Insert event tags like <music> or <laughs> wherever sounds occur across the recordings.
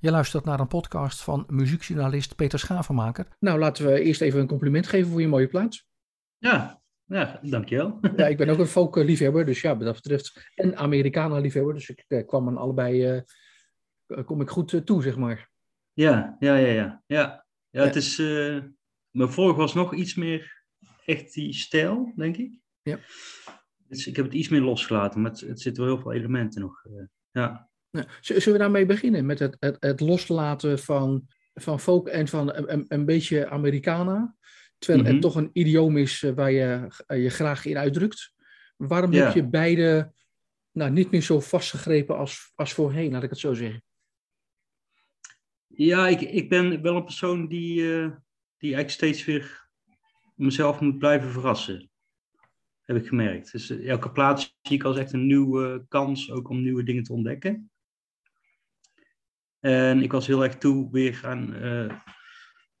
Je luistert naar een podcast van muziekjournalist Peter Schavenmaker. Nou, laten we eerst even een compliment geven voor je mooie plaats. Ja, ja dankjewel. <laughs> Ja, ik ben ook een folk-liefhebber, dus ja, wat dat betreft. En Americana-liefhebber, dus ik eh, kwam aan allebei, uh, kom ik goed uh, toe, zeg maar. Ja, ja, ja, ja. Ja, ja het is, mijn vorige was nog iets meer echt die stijl, denk ik. Ja. Dus ik heb het iets meer losgelaten, maar het, het zit wel heel veel elementen nog. ja. Nou, zullen we daarmee beginnen? Met het, het, het loslaten van, van folk en van een, een beetje Americana. Terwijl het Mhm. toch een idioom is eh, waar je eh, je graag in uitdrukt. Waarom Ja. heb je beide nou, niet meer zo vastgegrepen als, als voorheen, laat ik het zo zeggen? Ja, ik, ik ben wel een persoon die, eh, die eigenlijk steeds weer mezelf moet blijven verrassen. Heb ik gemerkt. Dus elke plaats zie ik als echt een nieuwe kans ook om nieuwe dingen te ontdekken. En ik was heel erg toe weer aan, eh,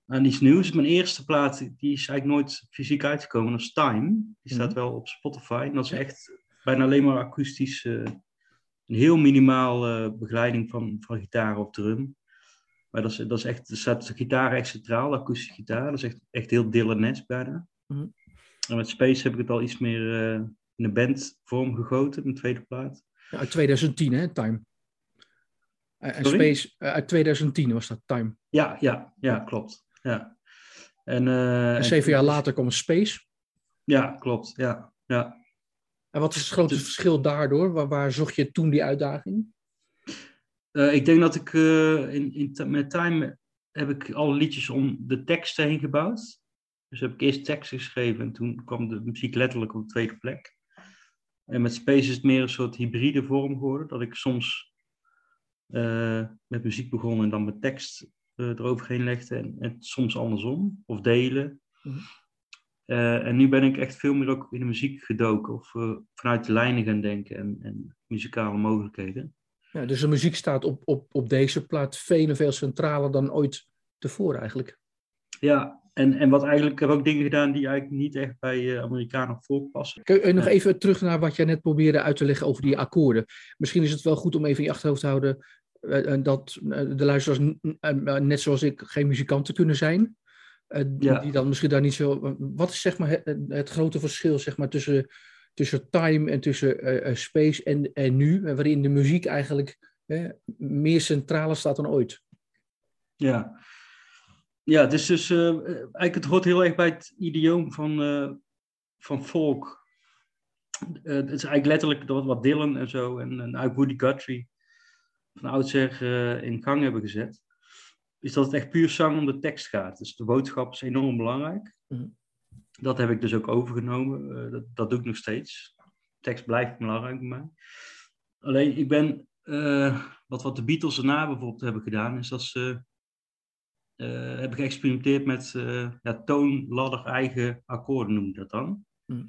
aan iets nieuws. Mijn eerste plaat, die is eigenlijk nooit fysiek uitgekomen, dat is Time. Die staat Mhm. wel op Spotify. En dat is echt bijna alleen maar akoestisch. eh, een heel minimaal begeleiding van, van gitaar of drum. Maar dat is, dat is echt, er staat de gitaar echt centraal, akoestische gitaar. Dat is echt, echt heel Dylan-esque bijna. Mhm. En met Space heb ik het al iets meer eh, in een bandvorm gegoten, mijn tweede plaat. Ja, uit 2010, hè, Time. Eh, En? Space, eh, uit 2010 was dat Time. Ja, ja, ja, klopt. Ja. En, eh, En zeven jaar later kwam Space. Ja, klopt. Ja, ja. En wat is het grote Dus- verschil daardoor? Waar, waar zocht je toen die uitdaging? Ik denk dat ik in, in, met Time heb ik alle liedjes om de teksten heen gebouwd. Dus heb ik eerst teksten geschreven en toen kwam de muziek letterlijk op de tweede plek. En met Space is het meer een soort hybride vorm geworden. Dat ik soms met muziek begon en dan met tekst eh, eroverheen legde. En, en soms andersom, of delen. Mhm. Eh, en nu ben ik echt veel meer ook in de muziek gedoken. Of eh, vanuit de lijnen gaan denken en, en muzikale mogelijkheden. Ja, dus de muziek staat op, op, op deze plaat veel en veel centraler dan ooit tevoren eigenlijk. Ja, en, en wat eigenlijk, ik heb ook dingen gedaan die eigenlijk niet echt bij eh Amerikanen voorpassen. Kun je nog even terug naar wat jij net probeerde uit te leggen over die akkoorden? Misschien is het wel goed om even in je achterhoofd te houden eh, eh, dat eh, de luisteraars, eh, net zoals ik, geen muzikanten kunnen zijn. Eh, die- Ja. Die dan misschien daar niet zo. Wat is zeg maar het, het grote verschil zeg maar, tussen, tussen time en tussen eh, eh, space en, en nu, eh, waarin de muziek eigenlijk eh, meer centraal staat dan ooit? Ja, ja dus eh, eigenlijk het hoort heel erg bij het idioom van, eh, van folk. Eh, het is eigenlijk letterlijk dat wat Dylan en zo en, en Woody Guthrie van oudsher eh, in gang hebben gezet. Is dat het echt puur zang om de tekst gaat. Dus de boodschap is enorm belangrijk. Mhm. Dat heb ik dus ook overgenomen. Eh, dat, dat doe ik nog steeds. tekst blijft belangrijk bij mij. Alleen ik ben, eh, wat, wat de Beatles daarna bijvoorbeeld hebben gedaan, is dat ze hebben geëxperimenteerd met ja, toonladder eigen akkoorden, noem ik dat dan. Hmm.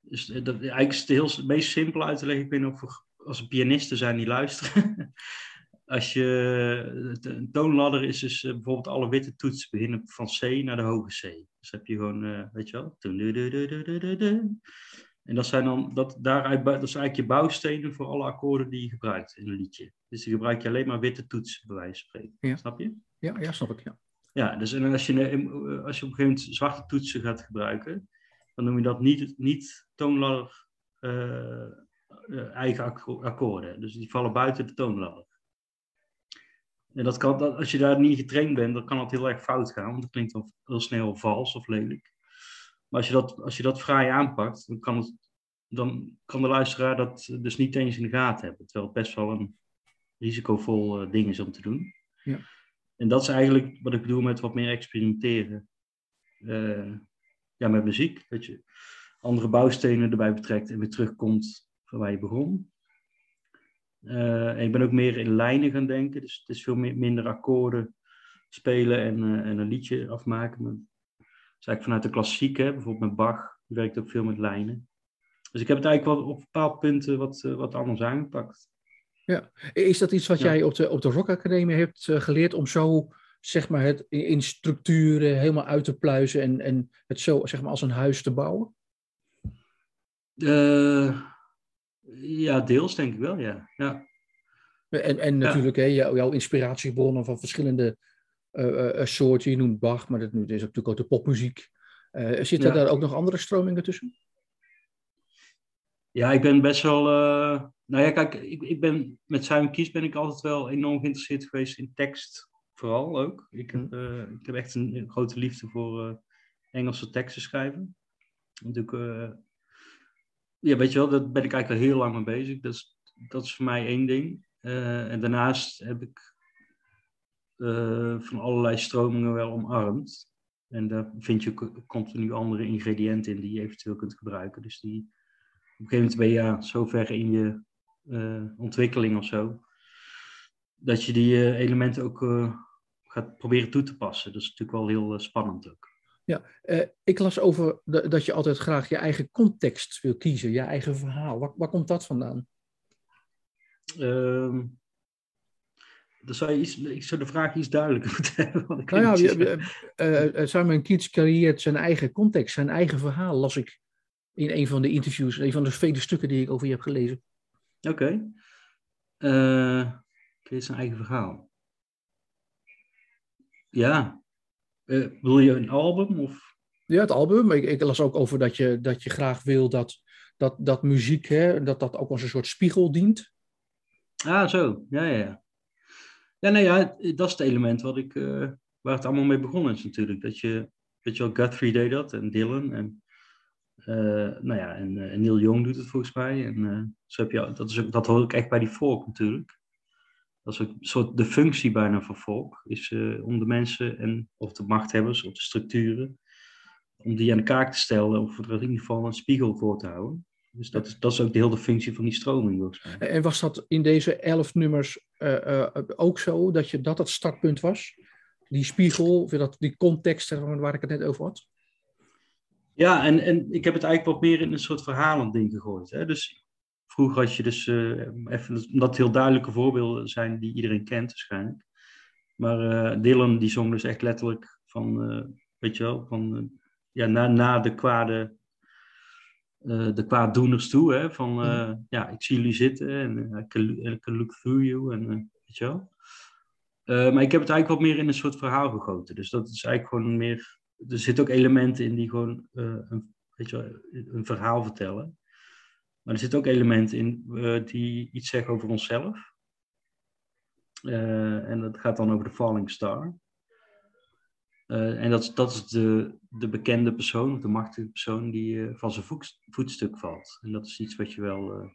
Dus dat, eigenlijk is het heel meest simpel uit te leggen. Ik weet niet of als pianisten zijn die luisteren. <laughs> als je, een toonladder is dus bijvoorbeeld alle witte toetsen beginnen van C naar de hoge C. Dus heb je gewoon, eh, weet je wel. En dat zijn dan, dat, daaruit, dat is eigenlijk je bouwstenen voor alle akkoorden die je gebruikt in een liedje. Dus die gebruik je alleen maar witte toetsen, bij wijze van spreken. Ja. Snap je? Ja, ja snap ik. Ja. Ja, dus en als je, eh, als je op een gegeven moment zwarte toetsen gaat gebruiken, dan noem je dat niet, niet toonladder eigen akko- akkoorden. Dus die vallen buiten de toonladder. En dat kan, dat, als je daar niet getraind bent, dan kan dat heel erg fout gaan, want dat klinkt dan heel snel vals of lelijk. Maar als je dat, als je dat fraai aanpakt, dan kan, het, dan kan de luisteraar dat dus niet eens in de gaten hebben. Terwijl het best wel een risicovol eh, ding is om te doen. Ja. En dat is eigenlijk wat ik bedoel met wat meer experimenteren. Eh, ja, met muziek. Dat je andere bouwstenen erbij betrekt en weer terugkomt waar je begon. Eh, en ik ben ook meer in lijnen gaan denken. Dus het is veel meer, minder akkoorden spelen en, eh, en een liedje afmaken. Maar, dat is eigenlijk vanuit de klassiek, hè, bijvoorbeeld met Bach. Die werkt ook veel met lijnen. Dus ik heb het eigenlijk wel op bepaalde punten wat, eh, wat anders aangepakt. Is dat iets wat Ja. jij op de, op de Rock Academie hebt geleerd om zo zeg maar, het in, in structuren helemaal uit te pluizen en, en het zo zeg maar, als een huis te bouwen? Ja, deels denk ik wel, ja. ja. En, en natuurlijk hè, jouw, jouw inspiratiebronnen van verschillende uh, uh, soorten. Je noemt Bach, maar dat is natuurlijk ook de popmuziek. Uh, zitten ja. daar ook nog andere stromingen tussen? Ja, ik ben best wel. nou ja, kijk, ik, ik ben met Simon Kies ben ik altijd wel enorm geïnteresseerd geweest in tekst, vooral ook. Ik heb, hm. ik heb echt een, een grote liefde voor Engelse teksten schrijven. Natuurlijk, ja, weet je wel, daar ben ik eigenlijk al heel lang mee bezig. Dat is, dat is voor mij één ding. en daarnaast heb ik uh, van allerlei stromingen wel omarmd. En daar vind je continu andere ingrediënten in die je eventueel kunt gebruiken. Dus die, op een gegeven moment ben je ja, zo ver in je uh, ontwikkeling of zo, dat je die elementen ook gaat proberen toe te passen. Dat is natuurlijk wel heel spannend ook. Ja, ik las over de, dat je altijd graag je eigen context wil kiezen, je eigen verhaal. Waar, waar komt dat vandaan? Ehm, dan zou je iets, ik zou de vraag iets duidelijker <laughs> vertellen. Nou ja, uh, Simon Keats creëert zijn eigen context, zijn eigen verhaal, las ik in een van de interviews, een van de vele stukken die ik over je heb gelezen. Oké. Okay. Uh, creëert zijn eigen verhaal. Ja. Uh, wil je een album? Of? Ja, het album. Ik, ik, las ook over dat je, dat je graag wil dat, dat, dat muziek, hè, dat dat ook als een soort spiegel dient. Ah, zo. Ja, ja, ja. Ja, nou ja, dat is het element wat ik, uh, waar het allemaal mee begonnen is natuurlijk. Dat je, weet je wel, Guthrie deed dat en Dylan en, uh, nou ja, en, Neil Young doet het volgens mij. En zo heb je, dat, is ook, dat hoort ook echt bij die folk natuurlijk. Dat is ook een soort de functie bijna van folk, is om de mensen en of de machthebbers of de structuren, om die aan de kaak te stellen of er in ieder geval een spiegel voor te houden. Dus dat is, dat is ook de hele functie van die stroming. En was dat in deze elf nummers uh, uh, ook zo, dat je, dat het startpunt was? Die spiegel, of dat, die context waar ik het net over had? Ja, en, en ik heb het eigenlijk wat meer in een soort verhalend ding gegooid. Hè? Dus vroeger had je dus, uh, even, omdat heel duidelijke voorbeelden zijn die iedereen kent waarschijnlijk. Maar Dylan die zong dus echt letterlijk van, weet je wel, van ja, na, na de kwade uh, de kwaaddoeners toe. Hè, van uh, ja, ik zie jullie zitten en uh, I, can, I, can, look through you. En, weet je wel. maar ik heb het eigenlijk wat meer in een soort verhaal gegoten. Dus dat is eigenlijk gewoon meer. Er zitten ook elementen in die gewoon een, weet je wel, een verhaal vertellen. Maar er zitten ook elementen in die iets zeggen over onszelf. en dat gaat dan over de Falling Star. Uh, en dat, dat is de, de bekende persoon, de machtige persoon die van zijn voet, voetstuk valt. En dat is iets wat je wel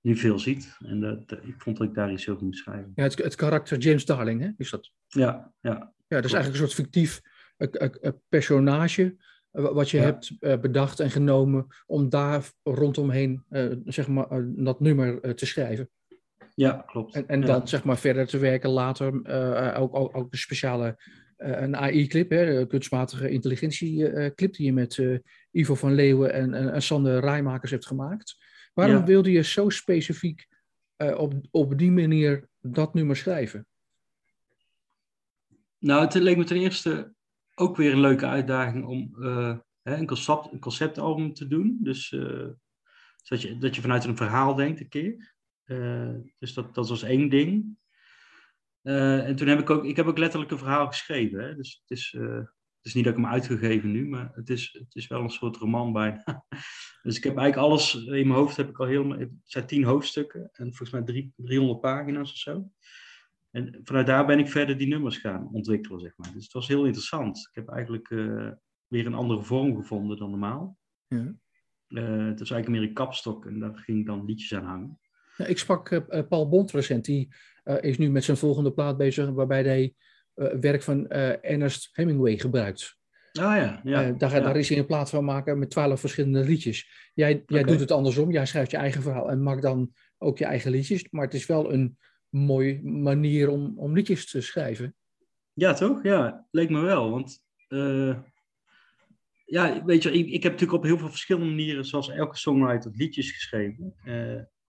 nu veel ziet. En dat, ik vond dat ik daar iets over moest schrijven. Ja, het, het karakter James Darling, hè? is dat? Ja, ja. Ja, dat is eigenlijk een soort fictief personage wat je ja. hebt bedacht en genomen om daar rondomheen, zeg maar, dat nummer te schrijven. Ja, klopt. En, en dan ja. zeg maar verder te werken later, ook, ook, ook de speciale eh, een AI-clip, kunstmatige intelligentie-clip die je met uh, Ivo van Leeuwen en, en, en Sander Rijmakers hebt gemaakt. Waarom ja. wilde je zo specifiek uh, op, op die manier dat nummer schrijven? Nou, het leek me ten eerste ook weer een leuke uitdaging om hè, een, concept, een conceptalbum te doen. Dus dat, je, dat je vanuit een verhaal denkt een keer. dus dat, dat was één ding. En toen heb ik ook, ik heb ook letterlijk een verhaal geschreven. Hè? Dus het is, het is niet dat ik hem uitgegeven nu, maar het is, het is wel een soort roman bijna. <laughs> dus ik heb eigenlijk alles in mijn hoofd, heb ik al heel, het zijn tien hoofdstukken en volgens mij drie, 300 pagina's of zo. En vanuit daar ben ik verder die nummers gaan ontwikkelen, zeg maar. Dus het was heel interessant. Ik heb eigenlijk uh, weer een andere vorm gevonden dan normaal. Ja. het was eigenlijk meer een kapstok en daar ging ik dan liedjes aan hangen. Ja, ik sprak Paul Bond recent, die is nu met zijn volgende plaat bezig, waarbij hij werk van Ernest Hemingway gebruikt. Ah ja, ja, daar, ja. daar is hij een plaat van maken met twaalf verschillende liedjes. Jij, jij doet het andersom, jij schrijft je eigen verhaal en maakt dan ook je eigen liedjes. Maar het is wel een mooie manier om, om liedjes te schrijven. Ja, toch? Ja, leek me wel. Want ja, weet je, ik, ik heb natuurlijk op heel veel verschillende manieren, zoals elke songwriter, liedjes geschreven.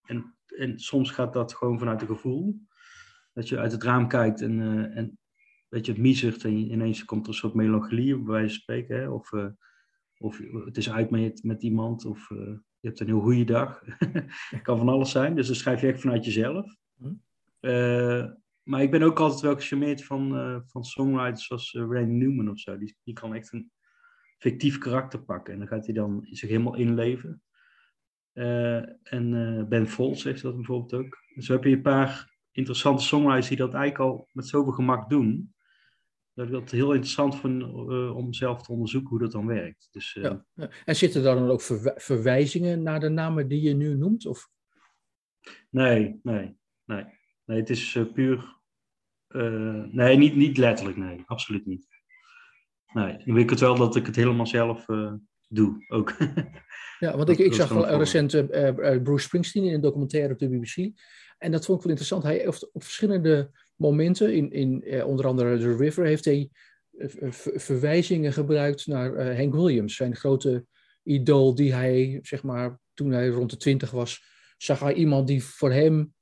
en, en soms gaat dat gewoon vanuit een gevoel dat je uit het raam kijkt en, uh, en weet je, het miezigt en ineens komt er een soort melancholie, bij wijze van spreken. Hè? Of, of het is uit met, met iemand, of je hebt een heel goede dag. <laughs> Het kan van alles zijn, dus dan schrijf je echt vanuit jezelf. Eh, maar ik ben ook altijd wel gecharmeerd van, eh, van songwriters zoals uh, Randy Newman of zo. Die, die kan echt een fictief karakter pakken. En dan gaat hij dan zich helemaal inleven. en Ben Folds heeft dat bijvoorbeeld ook. Dus heb je een paar interessante songwriters die dat eigenlijk al met zoveel gemak doen. Dat ik dat heel interessant vind om zelf te onderzoeken hoe dat dan werkt. Dus, ja, ja. En zitten daar dan ook verwijzingen naar de namen die je nu noemt? Of? Nee, nee, nee. Nee, het is uh, puur. Uh, nee, niet, niet letterlijk, nee, absoluut niet. Nee, ik weet het wel dat ik het helemaal zelf uh, doe ook. <laughs> ja, want ik, ik zag wel recent Bruce Springsteen in een documentaire op de BBC. En dat vond ik wel interessant. Hij heeft op verschillende momenten, in, in onder andere The River, heeft hij verwijzingen gebruikt naar Hank Williams, zijn grote idool die hij, zeg maar, toen hij rond de twintig was, zag hij iemand die voor hem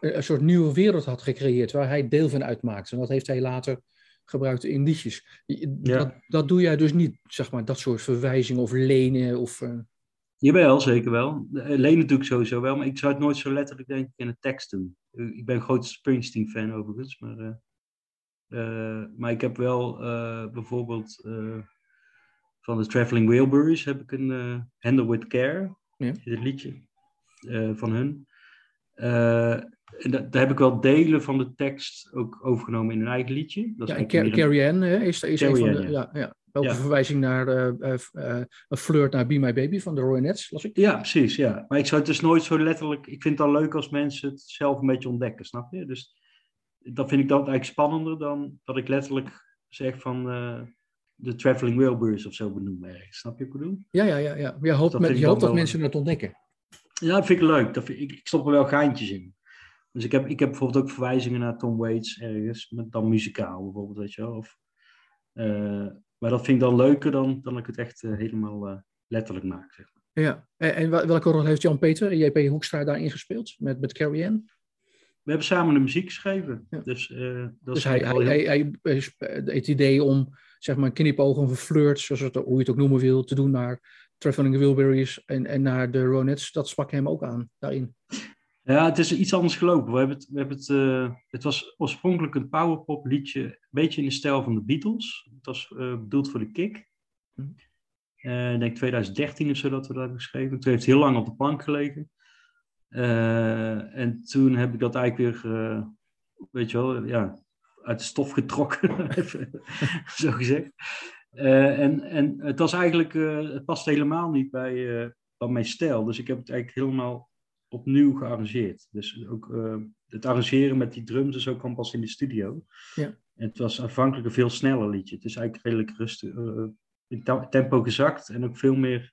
een soort nieuwe wereld had gecreëerd waar hij deel van uitmaakte. En dat heeft hij later gebruikt in liedjes. Dat, dat doe jij dus niet, zeg maar, dat soort verwijzingen of lenen of... Uh... Jawel, zeker wel. Eh, lenen doe ik sowieso wel, maar ik zou het nooit zo letterlijk denk ik in de tekst doen. Ik ben een groot Springsteen-fan overigens, maar, uh, maar ik heb wel bijvoorbeeld van de Traveling Wilburys heb ik een Handle With Care, ja. het liedje van hun. Uh, en daar heb ik wel delen van de tekst ook overgenomen in een eigen liedje. Dat is ja, en Carrie Ann is, is een van de... Ja. ja, Ook een verwijzing naar uh, uh, een flirt naar Be My Baby van de Ronettes, las ik. Ja, precies. Ja. Maar ik zou het dus nooit zo letterlijk... Ik vind het al leuk als mensen het zelf een beetje ontdekken, snap je? Dus dat vind ik dan eigenlijk spannender dan dat ik letterlijk zeg van de Traveling Wilburys of zo benoem ergens. Snap je wat ik bedoel? Ja, ja, ja. ja. Je hoopt, met, je hoopt dat mensen het ontdekken. Ja, dat vind ik leuk. Dat vind ik, ik stop er wel geintjes in. Dus ik heb, ik heb bijvoorbeeld ook verwijzingen naar Tom Waits ergens, met dan muzikaal bijvoorbeeld, weet je wel. Of, uh, maar dat vind ik dan leuker dan, dan ik het echt uh, helemaal uh, letterlijk maak, zeg maar. Ja, en, en welke rol heeft Jan-Peter, JP Hoekstra, daarin gespeeld met, met Carrie Ann? We hebben samen de muziek geschreven. Ja. Dus, dat dus hij, hij, heel... hij, hij, het idee om, zeg maar, knipogen of een flirt, zoals het, hoe je het ook noemen wil, te doen naar Traveling Wilburys en, en naar de Ronettes, dat sprak hem ook aan daarin. Ja, het is iets anders gelopen. We hebben het, we hebben het, uh, het was oorspronkelijk een powerpop liedje, een beetje in de stijl van de Beatles. Het was uh, bedoeld voor de kick. Uh, ik denk 2013 of zo dat we dat hebben geschreven. Toen heeft het heel lang op de plank gelegen. en toen heb ik dat eigenlijk weer, weet je wel, ja, uit de stof getrokken, <laughs> zo gezegd. Uh, en, en het was eigenlijk, uh, het past helemaal niet bij, uh, bij mijn stijl. Dus ik heb het eigenlijk helemaal opnieuw gearrangeerd. Dus ook het arrangeren met die drums is ook kwam pas in de studio. Ja. En het was aanvankelijk een veel sneller liedje. Het is eigenlijk redelijk rustig, in tempo gezakt en ook veel meer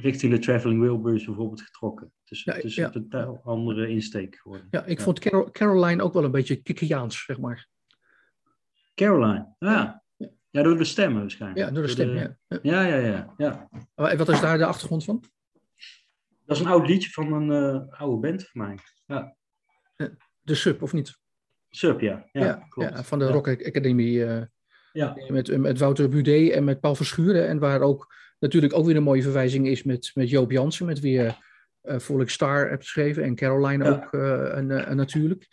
richting de Traveling Wilburys bijvoorbeeld getrokken. Dus ja, het is ja. een totaal andere insteek geworden. Ja, ik vond Carol, Caroline ook wel een beetje Kikkiaans, zeg maar. Caroline, ja. Ja, door de stemmen waarschijnlijk. Ja, door de stem, ja. Ja, ja, ja. ja. Wat is daar de achtergrond van? Dat is een oud liedje van een uh, oude band van mij. Ja. De Sub, of niet? Sub, ja. Ja, ja, klopt. ja van de Rock Academy. Uh, ja. Met, met Wouter Budé en met Paul Verschuren. En waar ook natuurlijk ook weer een mooie verwijzing is met, met Joop Jansen, met wie je uh, Volk Star hebt geschreven. En Caroline ook en, natuurlijk.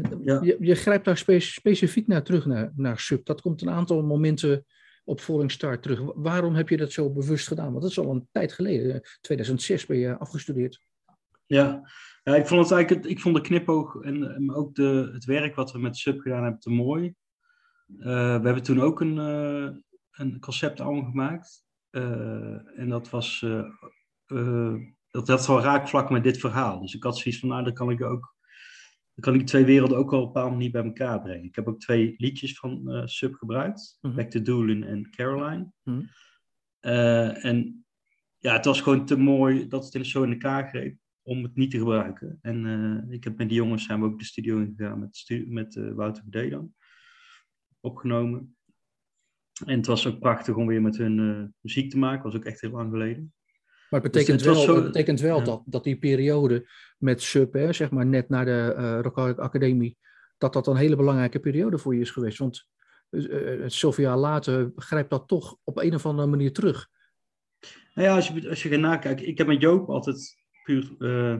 Ja. Je, je, grijpt daar specifiek naar terug, naar, naar sub. Dat komt een aantal momenten op Falling Star terug. Waarom heb je dat zo bewust gedaan? Want dat is al een tijd geleden. 2006 ben je afgestudeerd. Ja, ja ik vond het eigenlijk, ik vond de knipoog en, ook de, het werk wat we met sub gedaan hebben te mooi. Uh, we hebben toen ook een, uh, een conceptalbum gemaakt. Uh, en dat was, dat had wel raakvlak met dit verhaal. Dus ik had zoiets van, nou, dan kan ik ook dan kan ik die twee werelden ook wel op een bepaalde manier bij elkaar brengen. Ik heb ook twee liedjes van uh, Sub gebruikt. Mm -hmm. Back to Doolin en Caroline. Mm -hmm. uh, en ja, het was gewoon te mooi dat het zo in elkaar greep om het niet te gebruiken. En uh, ik heb met die jongens zijn we ook de studio ingegaan met, stu met Wouter D dan. Opgenomen. En het was ook prachtig om weer met hun muziek te maken. was ook echt heel lang geleden. Maar het betekent dus wel, het betekent wel dat, dat die periode met Sub, hè, zeg maar net na de uh, Rock Academie, dat dat een hele belangrijke periode voor je is geweest. Want uh, zoveel jaar later grijpt dat toch op een of andere manier terug. Nou ja, als je, als je gaat nakijken, ik heb met Joop altijd puur. Uh,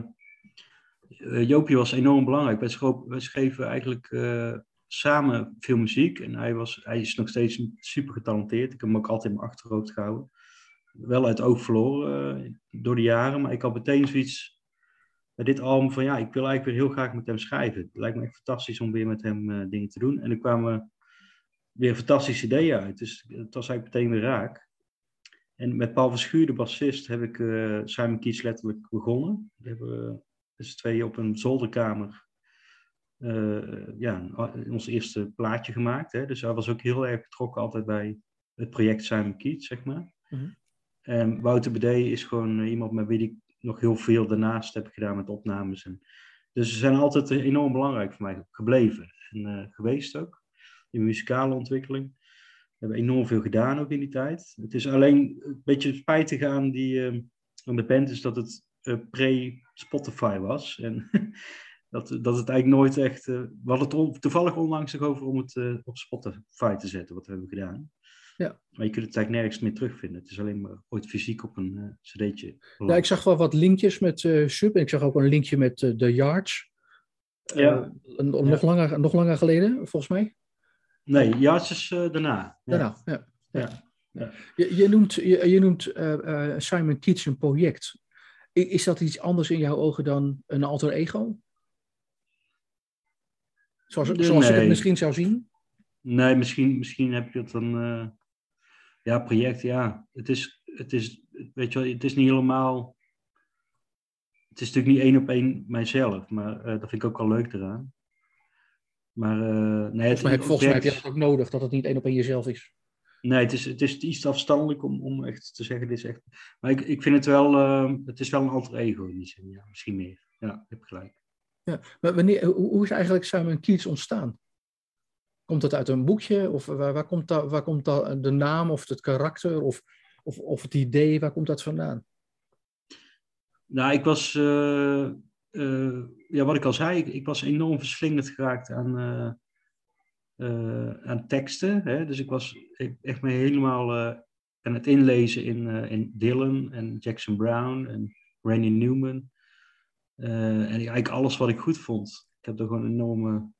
Uh, Jopie was enorm belangrijk. Wij, schroop, wij schreven eigenlijk uh, samen veel muziek. En hij, was, hij is nog steeds super getalenteerd. Ik heb hem ook altijd in mijn achterhoofd gehouden. Wel uit oog verloren uh, door de jaren. Maar ik had meteen zoiets bij dit album van ja, ik wil eigenlijk weer heel graag met hem schrijven. Het lijkt me echt fantastisch om weer met hem dingen te doen. En er kwamen weer fantastische ideeën uit. Dus het was eigenlijk meteen weer raak. En met Paul Verschuur, de bassist, heb ik uh, Simon Kies letterlijk begonnen. We hebben dus twee op een zolderkamer uh, ja, ons eerste plaatje gemaakt. Hè. Dus hij was ook heel erg betrokken altijd bij het project Simon Kies, zeg maar. Mm En Wouter Bede is gewoon eh, iemand met wie ik nog heel veel daarnaast heb gedaan met opnames. En, dus ze zijn altijd enorm belangrijk voor mij gebleven en geweest ook. In muzikale ontwikkeling. We hebben enorm veel gedaan ook in die tijd. Het is alleen een beetje spijtig aan, die, aan de band is dat het pre-Spotify was. En <laughs> dat, dat het eigenlijk nooit echt... We hadden het toevallig onlangs over om het op Spotify te zetten, wat we hebben gedaan. Ja. Maar je kunt het eigenlijk nergens meer terugvinden. Het is alleen maar ooit fysiek op een uh, cd'tje. Ja, ik zag wel wat linkjes met uh, Sub. En ik zag ook een linkje met uh, The Yards. Ja. Nog, ja. Langer, nog langer geleden, volgens mij. Nee, Yards is daarna. Daarna, ja. ja. ja. Je, je, noemt, je, je noemt Simon Keats een project. Is dat iets anders in jouw ogen dan een alter ego? Zoals, zoals nee. ik het misschien zou zien? Nee, misschien, misschien heb je het dan. Uh, ja, project, ja. Het is, het is, weet je wel, het is niet helemaal. Het is natuurlijk niet één op één mijzelf, maar uh, dat vind ik ook wel leuk eraan. Maar uh, nee, volgens, mij, heb, volgens mij heb je dat ook nodig, dat het niet één op één jezelf is. Nee, het is, het is iets afstandelijk om, om echt te zeggen, dit is echt... Maar ik, ik vind het wel, uh, het is wel een alter ego in die zin, ja, misschien meer. Ja, ik heb gelijk. Ja, maar wanneer, hoe is eigenlijk Simon Keats ontstaan? Komt het uit een boekje? Of waar, waar, komt, dat, waar komt dat, de naam of het karakter of, of, of het idee, waar komt dat vandaan? Nou, ik was, uh, uh, ja, wat ik al zei, ik, ik, was enorm verslingerd geraakt aan, uh, aan teksten. Hè? Dus ik was echt me helemaal aan het inlezen in, in Dylan en Jackson Brown en Randy Newman. en eigenlijk alles wat ik goed vond. Ik heb er gewoon een enorme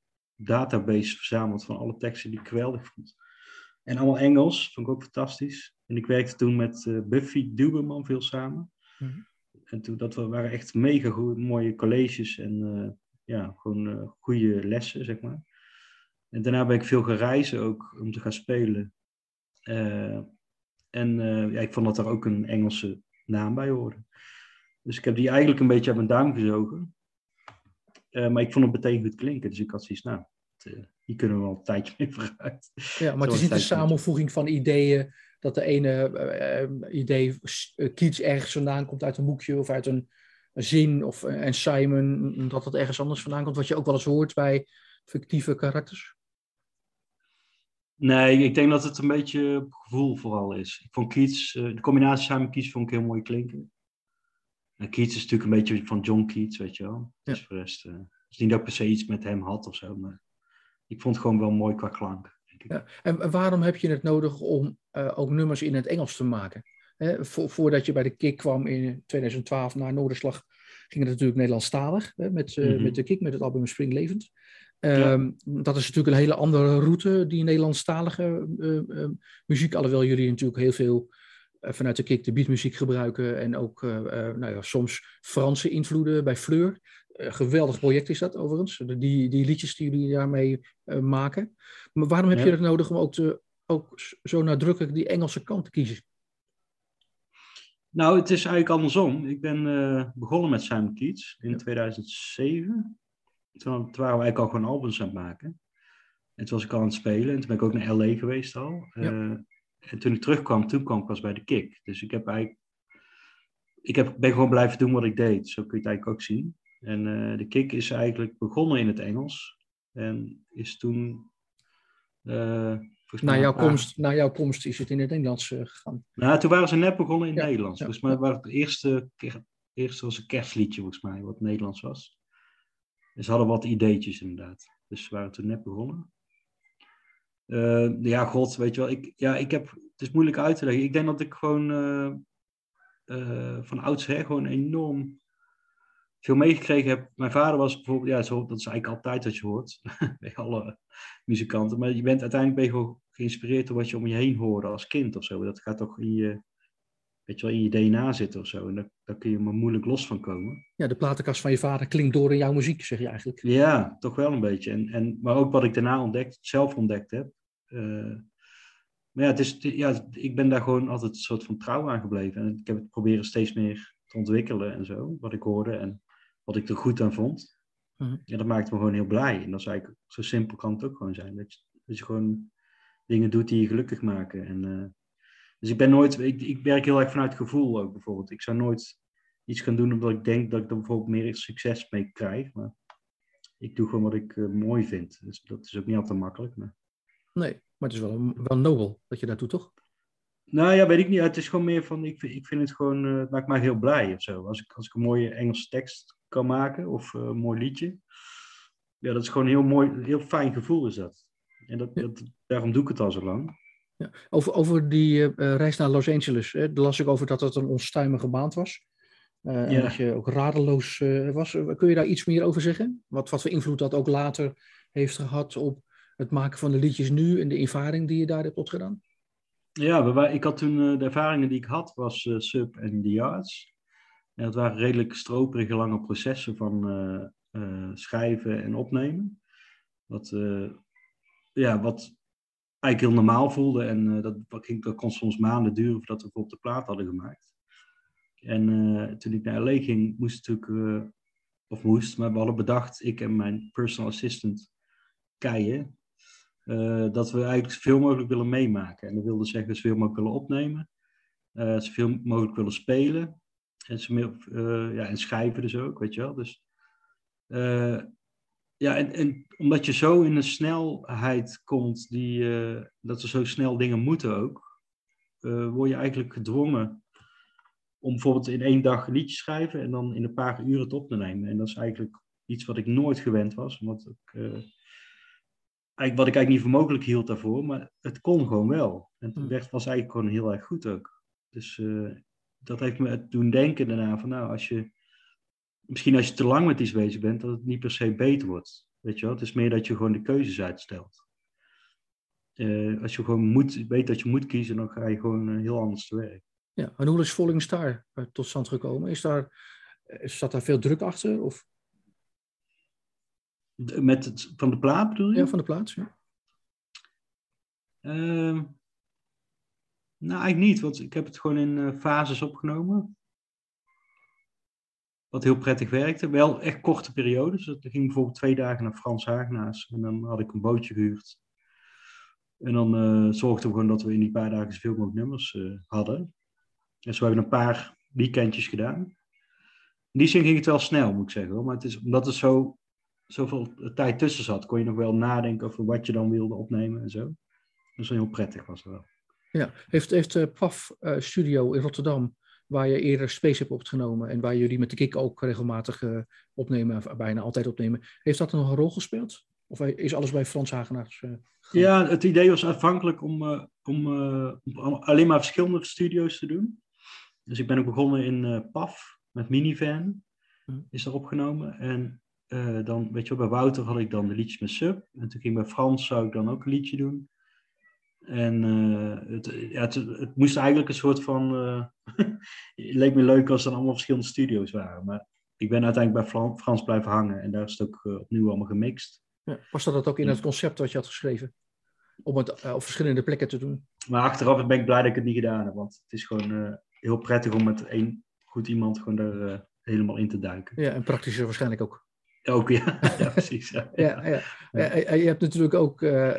database verzameld van alle teksten die ik geweldig vond. En allemaal Engels, vond ik ook fantastisch. En ik werkte toen met uh, Buffy Duberman veel samen. Mhm. En toen, dat waren echt mega mooie colleges en uh, ja, gewoon uh, goede lessen, zeg maar. En daarna ben ik veel gereizen ook om te gaan spelen. en ja, ik vond dat er ook een Engelse naam bij hoorde. Dus ik heb die eigenlijk een beetje aan mijn duim gezogen. maar ik vond het meteen goed klinken, dus ik had zoiets, nou, hier kunnen we wel een tijdje mee vooruit. Ja, maar het is niet een samenvoeging van ideeën, dat de ene uh, idee kiets ergens vandaan komt uit een boekje of uit een, een zin, of, en Simon, dat het ergens anders vandaan komt, wat je ook wel eens hoort bij fictieve karakters? Nee, ik denk dat het een beetje gevoel vooral is. Ik vond Keats, de combinatie samen Keats vond ik heel mooi klinken. En Keats is natuurlijk een beetje van John Keats, weet je wel. Ja. Dus voor rest, uh, is niet dat ik per se iets met hem had of zo, maar ik vond het gewoon wel mooi qua klank. Ja. En waarom heb je het nodig om uh, ook nummers in het Engels te maken? Hè, voordat je bij de Kik kwam in 2012 naar Noorderslag, ging het natuurlijk Nederlandstalig hè, met, uh, met de Kik, met het album Springlevend. Um, ja. Dat is natuurlijk een hele andere route, die Nederlandstalige uh, muziek. Alhoewel jullie natuurlijk heel veel vanuit de Kik de beatmuziek gebruiken. En ook nou ja, soms Franse invloeden bij Fleur. Uh, geweldig project is dat overigens, die, die liedjes die jullie daarmee uh, maken. Maar waarom heb ja. je het nodig om ook, te, ook zo nadrukkelijk die Engelse kant te kiezen? Nou, het is eigenlijk andersom. Ik ben uh, begonnen met Simon Keats in ja. 2007. Toen, toen, waren we eigenlijk al gewoon albums aan het maken. En toen was ik al aan het spelen. En toen ben ik ook naar L.A. geweest al. Ja. en toen ik terugkwam, toen kwam ik pas bij de Kick. Dus ik heb eigenlijk... Ik heb, ben gewoon blijven doen wat ik deed. Zo kun je het eigenlijk ook zien. En uh, de kick is eigenlijk begonnen in het Engels. En is toen. Uh, na, jouw komst, na jouw komst is het in het Nederlands uh, gegaan. Nou, toen waren ze net begonnen in het ja, Nederlands. Ja, volgens mij was het eerste, eerste was een kerstliedje, volgens mij, wat Nederlands was. En ze hadden wat ideetjes inderdaad. Dus ze waren toen net begonnen. ja, god, weet je wel. Ik, ja, ik heb, het is moeilijk uit te leggen. Ik denk dat ik gewoon van oudsher gewoon enorm veel meegekregen heb. Mijn vader was bijvoorbeeld, ja, zo, dat is eigenlijk altijd wat je hoort <laughs> bij alle muzikanten. Maar je bent uiteindelijk ben je gewoon geïnspireerd door wat je om je heen hoorde als kind of zo. Dat gaat toch in je, weet je wel, in je DNA zitten of zo. En daar, daar kun je maar moeilijk los van komen. Ja, de platenkast van je vader klinkt door in jouw muziek, zeg je eigenlijk. Ja, toch wel een beetje. En, en, maar ook wat ik daarna ontdekt, zelf ontdekt heb. Uh, maar ja, het is, ja, ik ben daar gewoon altijd een soort van trouw aan gebleven. En ik heb het proberen steeds meer te ontwikkelen en zo. Wat ik hoorde en wat ik er goed aan vond. Mm Ja, dat maakt me gewoon heel blij. En dat is eigenlijk, zo simpel kan het ook gewoon zijn. Dat je, dat je gewoon dingen doet die je gelukkig maken. En, uh, dus ik ben nooit, ik, ik werk heel erg vanuit gevoel ook bijvoorbeeld. Ik zou nooit iets gaan doen omdat ik denk dat ik er bijvoorbeeld meer succes mee krijg. Maar ik doe gewoon wat ik uh, mooi vind. Dus dat is ook niet altijd makkelijk. Maar... Nee, maar het is wel, wel nobel dat je doet, toch? Nou ja, weet ik niet. Het is gewoon meer van, ik, ik vind het gewoon, uh, het maakt mij heel blij of zo. Als ik, als ik een mooie Engelse tekst kan maken of uh, een mooi liedje. Ja, dat is gewoon een heel mooi, heel fijn gevoel is dat. En dat, dat daarom doe ik het al zo lang. Ja. Over, over die uh, reis naar Los Angeles, hè, daar las ik over dat het een onstuimige maand was. Uh, en dat je ook radeloos was. Kun je daar iets meer over zeggen? Wat, wat voor invloed dat ook later heeft gehad op het maken van de liedjes nu en de ervaring die je daar hebt opgedaan? Ja, ik had toen de ervaringen die ik had, was Sub en The Yards. En dat waren redelijk stroperige lange processen van schrijven en opnemen. Wat ja, wat eigenlijk heel normaal voelde. En uh, dat, ging, dat kon soms maanden duren voordat we op de plaat hadden gemaakt. En uh, toen ik naar LA ging, moest natuurlijk, uh, of moest, maar we hadden bedacht, ik en mijn personal assistant Keijen, dat we eigenlijk zoveel mogelijk willen meemaken. En dat wilde zeggen, zoveel mogelijk willen opnemen, zoveel mogelijk willen spelen. En, zoveel, ja, en schrijven dus ook, weet je wel. Dus ja, en, en, omdat je zo in een snelheid komt, die, uh, dat er zo snel dingen moeten ook, word je eigenlijk gedwongen om bijvoorbeeld in één dag een liedje schrijven en dan in een paar uren het op te nemen. En dat is eigenlijk iets wat ik nooit gewend was, omdat ik, uh, eigenlijk, wat ik eigenlijk niet voor mogelijk hield daarvoor, maar het kon gewoon wel. En het werd, was eigenlijk gewoon heel erg goed ook. Dus dat heeft me doen denken daarna van, nou, als je misschien als je te lang met iets bezig bent, dat het niet per se beter wordt. Weet je wel? Het is meer dat je gewoon de keuzes uitstelt. Uh, als je gewoon moet, weet dat je moet kiezen, dan ga je gewoon uh, heel anders te werk. Ja, en hoe is Falling Star uh, tot stand gekomen? Is daar, zat daar veel druk achter? Of? Met het, van de plaat bedoel je? Ja, van de plaats, ja. Ehm, nou, eigenlijk niet, want ik heb het gewoon in fases opgenomen. Wat heel prettig werkte. Wel echt korte periodes. Ik ging bijvoorbeeld twee dagen naar Frans Hagenaars. En dan had ik een bootje gehuurd. En dan uh, zorgden we gewoon dat we in die paar dagen zoveel mogelijk nummers uh, hadden. En zo hebben we een paar weekendjes gedaan. In die zin ging het wel snel, moet ik zeggen. Maar het is, omdat er zo, zoveel tijd tussen zat, kon je nog wel nadenken over wat je dan wilde opnemen en zo. Dus heel prettig was het wel. Ja, heeft, heeft uh, PAF Studio in Rotterdam waar je eerder Space hebt opgenomen en waar jullie met de Kik ook regelmatig uh, opnemen, bijna altijd opnemen. Heeft dat nog een rol gespeeld? Of is alles bij Frans Hagenaars? Ja, het idee was aanvankelijk om, om, om, alleen maar verschillende studio's te doen. Dus ik ben ook begonnen in PAF met Minivan, hm. is er opgenomen. En dan, weet je wel, bij Wouter had ik dan de liedjes met Sub. En toen ging bij Frans, zou ik dan ook een liedje doen. En uh, het, ja, het, het, moest eigenlijk een soort van. Uh, <laughs> het leek me leuk als er allemaal verschillende studio's waren. Maar ik ben uiteindelijk bij Frans blijven hangen en daar is het ook uh, opnieuw allemaal gemixt. Ja, was dat ook in het concept wat je had geschreven? Om het op verschillende plekken te doen? Maar achteraf ben ik blij dat ik het niet gedaan heb. Want het is gewoon heel prettig om met één goed iemand gewoon er helemaal in te duiken. Ja, en praktischer waarschijnlijk ook. Ook, ja. <laughs> ja precies. Ja. ja, ja. je hebt natuurlijk ook uh, uh,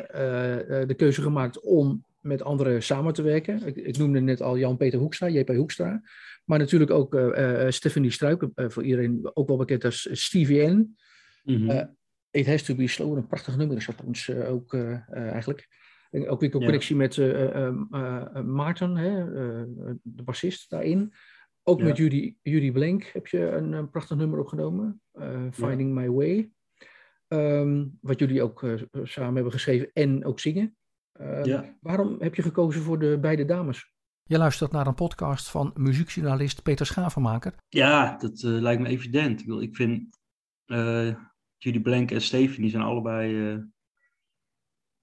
de keuze gemaakt om met anderen samen te werken. Ik, ik noemde net al Jan-Peter Hoekstra, JP Hoekstra. Maar natuurlijk ook uh, Stephanie Struik, voor iedereen ook wel bekend als Stevie N. Mm -hmm. It Has To Be Slow, een prachtig nummer is dat ons ook eigenlijk. En ook weer een connectie met Maarten, hè, de bassist daarin. Ook met Judy, Judy Blank heb je een, een prachtig nummer opgenomen, uh, Finding My Way. Um, wat jullie ook uh, samen hebben geschreven en ook zingen. Uh, waarom heb je gekozen voor de beide dames? Je luistert naar een podcast van muziekjournalist Peter Schavenmaker. Ja, dat uh, lijkt me evident. Ik, wil, ik vind uh, Judy Blank en Stephanie zijn allebei uh,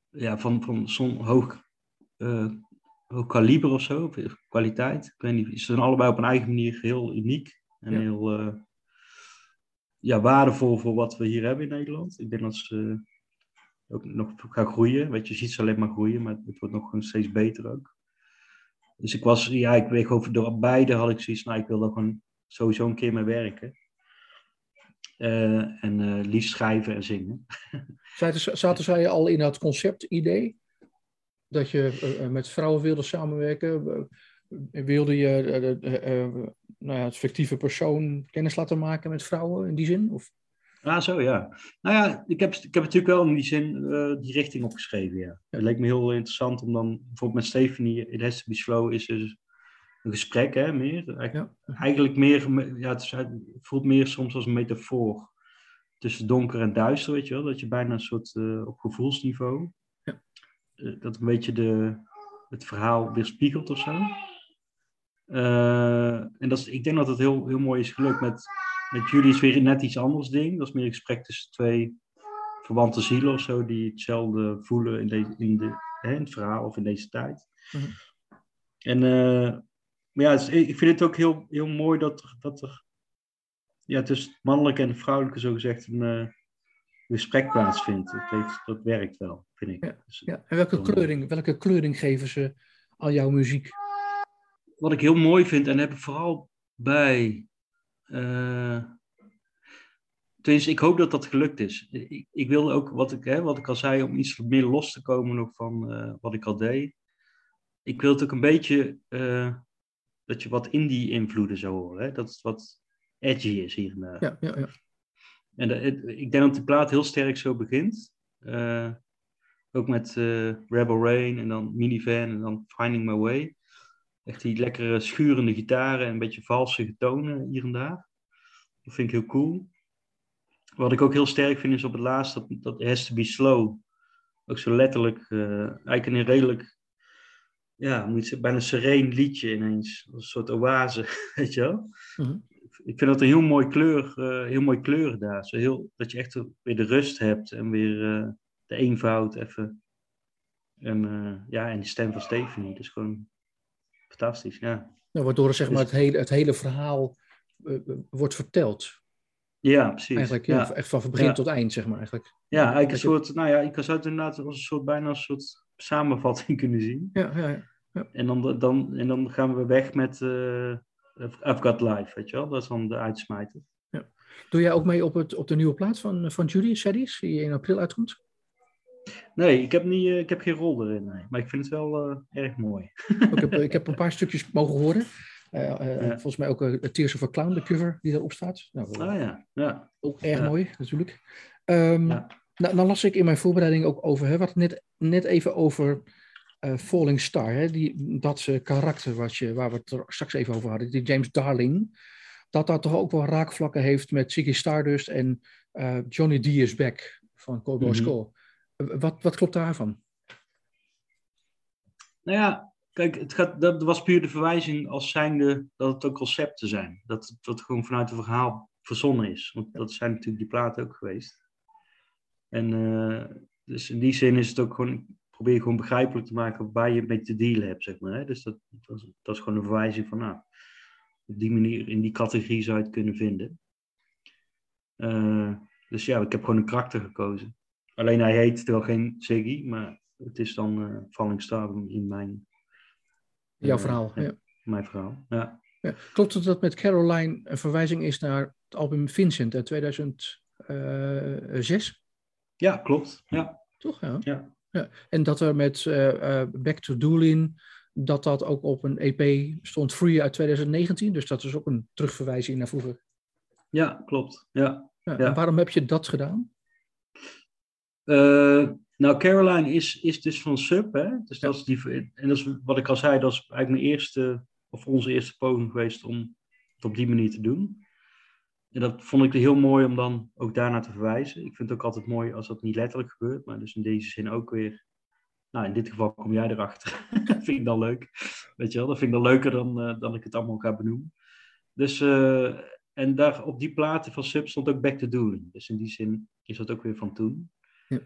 ja, van, van zo'n hoog, hoog kaliber of zo, kwaliteit. Ik weet niet, ze zijn allebei op een eigen manier heel uniek en ja. heel ja, waardevol voor wat we hier hebben in Nederland. Ik denk dat ze ook nog gaan groeien. Weet je, je ziet ze alleen maar groeien, maar het wordt nog steeds beter ook. Dus ik was, ja, ik weet over door beide had ik zoiets, nou, ik wil er gewoon sowieso een keer mee werken. Uh, en uh, liefst schrijven en zingen. Zaten, zaten zij al in dat concept-idee? Dat je uh, met vrouwen wilde samenwerken? wilde je nou ja, het fictieve persoon kennis laten maken met vrouwen in die zin? Of? Ah, zo ja. Nou ja, ik heb, ik heb natuurlijk wel in die zin uh, die richting opgeschreven, ja. Het leek me heel interessant om dan, bijvoorbeeld met Stephanie, in Has to Be Slow is dus een gesprek, hè, meer. Ja. Eigenlijk meer, ja, het, is, het, voelt meer soms als een metafoor tussen donker en duister, weet je wel. Dat je bijna een soort, uh, op gevoelsniveau, ja. Uh, dat een beetje de, het verhaal weerspiegelt of zo. en dat is, ik denk dat het heel, heel mooi is gelukt met met jullie is weer net iets anders ding. Dat is meer een gesprek tussen twee verwante zielen of zo, die hetzelfde voelen in, de, in, de, hè, in het verhaal of in deze tijd. Mm -hmm. En uh, maar ja, ik vind het ook heel, heel mooi dat er, dat er ja, tussen mannelijke en vrouwelijke zogezegd een gesprek plaatsvindt. Dat, heeft, dat werkt wel, vind ik. Ja, dus, ja. En welke kleuring, welke kleuring geven ze aan jouw muziek? Wat ik heel mooi vind, en heb ik vooral bij uh, dus ik hoop dat dat gelukt is. Ik, ik wilde ook, wat ik, hè, wat ik al zei, om iets meer los te komen nog van uh, wat ik al deed. Ik wil het ook een beetje, uh, dat je wat indie-invloeden zou horen. Hè? Dat het wat edgy is hier en daar. Ja, ja, ja. En ik denk dat de plaat heel sterk zo begint. ook met Rebel Rain en dan Minivan en dan Finding My Way. Echt die lekkere schurende gitaren en een beetje valse tonen hier en daar. Dat vind ik heel cool. Wat ik ook heel sterk vind is op het laatst dat, dat Has to Be Slow. Ook zo letterlijk, uh, eigenlijk een redelijk, ja, moet je bijna sereen liedje ineens. Als een soort oase, <laughs> weet je wel. Mm-hmm. Ik vind dat een heel mooi kleur, uh, heel mooi kleuren daar. Zo heel, dat je echt weer de rust hebt en weer uh, de eenvoud even. En ja, en die stem van Stephanie. Dat is gewoon fantastisch, ja. Nou, waardoor zeg maar, het, hele, het hele verhaal wordt verteld. Ja, precies. Eigenlijk, ja, echt van begin ja. tot eind, zeg maar. Eigenlijk. Ja, eigenlijk een soort, nou ja, ik zou het inderdaad als een soort, bijna een soort samenvatting <laughs> kunnen zien. Ja, ja, ja. En, dan, dan, en dan gaan we weg met uh, I've Got Life, weet je wel? Dat is dan de uitsmijter. Ja. Doe jij ook mee op, het, op de nieuwe plaat van, van Judy, Saddies, die in april uitkomt? Nee, ik heb, niet, ik heb geen rol erin. Nee. Maar ik vind het wel uh, erg mooi. ik, heb, ik heb een paar stukjes mogen horen. Uh, uh, ja. Volgens mij ook Tears of a Clown, de cover die erop staat. Nou, ah ja, ja. Ook erg ja. mooi, natuurlijk. Um, ja. nou, dan las ik in mijn voorbereiding ook over, hè, wat net, net even over Falling Star. Hè, die, dat karakter wat je, waar we het straks even over hadden, die James Darling. Dat dat toch ook wel raakvlakken heeft met Ziggy Stardust en Johnny D. is Back van Cold Boy mm -hmm. Wat, wat klopt daarvan? Nou ja, kijk, het gaat, dat was puur de verwijzing als zijnde dat het ook concepten zijn. Dat het, dat gewoon vanuit het verhaal verzonnen is. Want dat zijn natuurlijk die platen ook geweest. En uh, dus in die zin is het ook gewoon, probeer je gewoon begrijpelijk te maken waar je mee te dealen hebt, zeg maar. Hè? Dus dat, dat, is, dat, is gewoon een verwijzing van, nou, op die manier, in die categorie zou je het kunnen vinden. Uh, dus ja, ik heb gewoon een karakter gekozen. Alleen hij heet wel geen Ziggy, maar het is dan uh, Falling Star in mijn... Jouw uh, verhaal, ja. Mijn verhaal, ja. ja. Klopt het dat met Caroline een verwijzing is naar het album Vincent uit 2006? Ja, klopt, ja. Toch, ja? Ja. Ja. En dat er met uh, Back to Doolin, dat dat ook op een EP stond, Free uit 2019. Dus dat is ook een terugverwijzing naar vroeger. Ja, klopt, ja. ja. En waarom heb je dat gedaan? Uh, nou, Caroline is, is dus van Sub, hè? Dus dat is die, en dat is wat ik al zei, dat is eigenlijk mijn eerste, of onze eerste poging geweest om het op die manier te doen. En dat vond ik heel mooi om dan ook daarna te verwijzen. Ik vind het ook altijd mooi als dat niet letterlijk gebeurt, maar dus in deze zin ook weer nou, in dit geval kom jij erachter. <laughs> dat vind ik dan leuk. Weet je wel, dat vind ik dan leuker dan, uh, dan ik het allemaal ga benoemen. Dus, uh, en daar op die platen van Sub stond ook Back to Doing. Dus in die zin is dat ook weer van toen. Ja.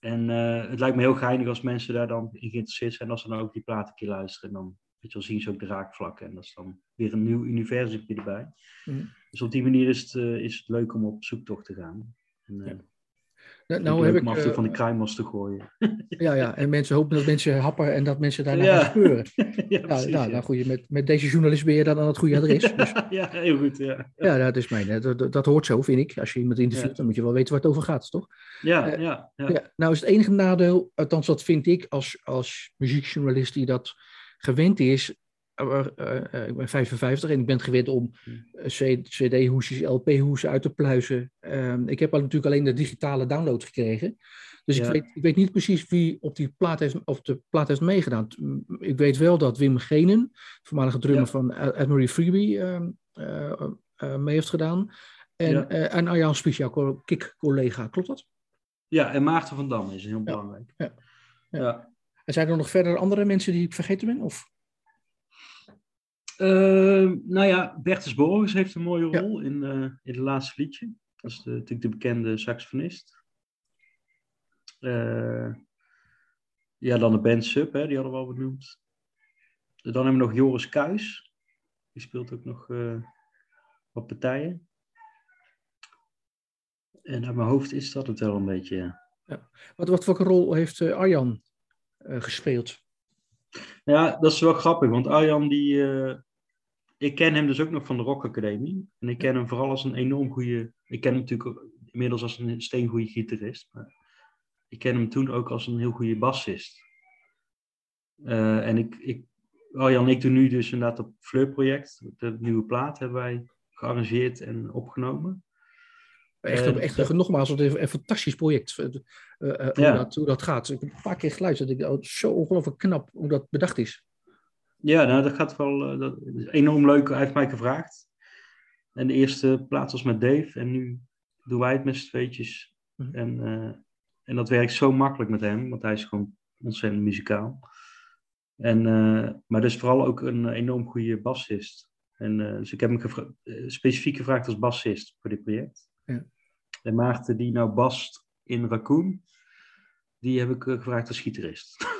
En uh, het lijkt me heel geinig als mensen daar dan in geïnteresseerd zijn. Als ze dan ook die platen een keer luisteren. Dan weet je wel, zien ze ook de raakvlakken. En dat is dan weer een nieuw universum erbij. Mm. Dus op die manier is het, is het leuk om op zoektocht te gaan. En, ja. Nou, nou heb ik af en toe van die kruimels te gooien. <laughs> Ja, ja, en mensen hopen dat mensen happen en dat mensen daarna ja. gaan speuren. <laughs> ja, precies, nou, nou, goed, met, met deze journalist ben je dan aan het goede adres. <laughs> Dus. ja, heel goed. Ja, ja. dat is mijn. Dat, dat hoort zo, vind ik. Als je iemand interviewt, dan moet je wel weten waar het over gaat, toch? Ja, uh, ja, ja. Nou is het enige nadeel, althans dat vind ik als, als muziekjournalist die dat gewend is, ik ben 55 en ik ben gewend om CD-hoesjes, LP-hoesen uit te pluizen. Ehm, ik heb al natuurlijk alleen de digitale download gekregen. Dus ja. ik, weet, ik weet niet precies wie op die plaat heeft, of de plaat heeft meegedaan. Ik weet wel dat Wim Genen, voormalige drummer ja. van Admiral Freebie, ehm, mee heeft gedaan. En, ja. en Arjan Spies, jouw kick-collega, klopt dat? Ja, en Maarten van Dam is heel belangrijk. Ja. Ja. En zijn er nog verder andere mensen die ik vergeten ben? Of? Uh, nou ja, Bertus Borges heeft een mooie rol ja. in, uh, in het laatste liedje. Dat is de, natuurlijk de bekende saxofonist. Uh, ja, dan de band Sub, hè, die hadden we al benoemd. Dan hebben we nog Joris Kuis. Die speelt ook nog wat partijen. En uit mijn hoofd is dat het wel een beetje. Ja. Wat, wat voor rol heeft Arjan gespeeld? Ja, dat is wel grappig, want Arjan die... Uh, ik ken hem dus ook nog van de Rock Academie. En ik ken hem vooral als een enorm goede... Ik ken hem natuurlijk inmiddels als een steengoede gitarist. Maar ik ken hem toen ook als een heel goede bassist. Uh, en ik, ik, Arjan en ik doen nu dus inderdaad het Fleur-project. De nieuwe plaat hebben wij gearrangeerd en opgenomen. Echt, uh, echt nogmaals, een, een fantastisch project. Uh, hoe, ja. dat, hoe, dat, gaat. Ik heb een paar keer geluisterd. Ik oh, zo ongelooflijk knap hoe dat bedacht is. Ja, nou, dat gaat wel dat enorm leuk. Hij heeft mij gevraagd. En de eerste plaats was met Dave. En nu doen wij het met z'n tweetjes. Mm. En, en dat werkt zo makkelijk met hem. Want hij is gewoon ontzettend muzikaal. En, maar dus vooral ook een enorm goede bassist. En, dus ik heb hem gevra- specifiek gevraagd als bassist voor dit project. Ja. En Maarten die nou bast in Raccoon, die heb ik gevraagd als gitarist. <laughs>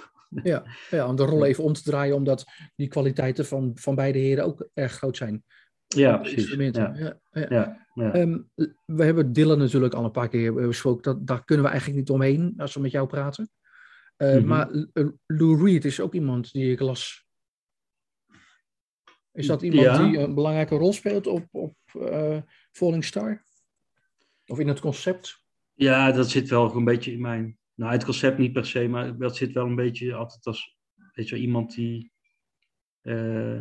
Ja, ja, om de rol even om te draaien, omdat die kwaliteiten van, van beide heren ook erg groot zijn. Ja, precies. Ja. Ja, ja. ja um, we hebben Dylan natuurlijk al een paar keer besproken. Dat, daar kunnen we eigenlijk niet omheen als we met jou praten. Uh, mm-hmm. Maar Lou Reed is ook iemand die ik las. Is dat iemand die een belangrijke rol speelt op, op uh, Falling Star? Of in het concept? Ja, dat zit wel een beetje in mijn. Nou, het concept niet per se, maar dat zit wel een beetje altijd als. Weet je wel, iemand die. Uh,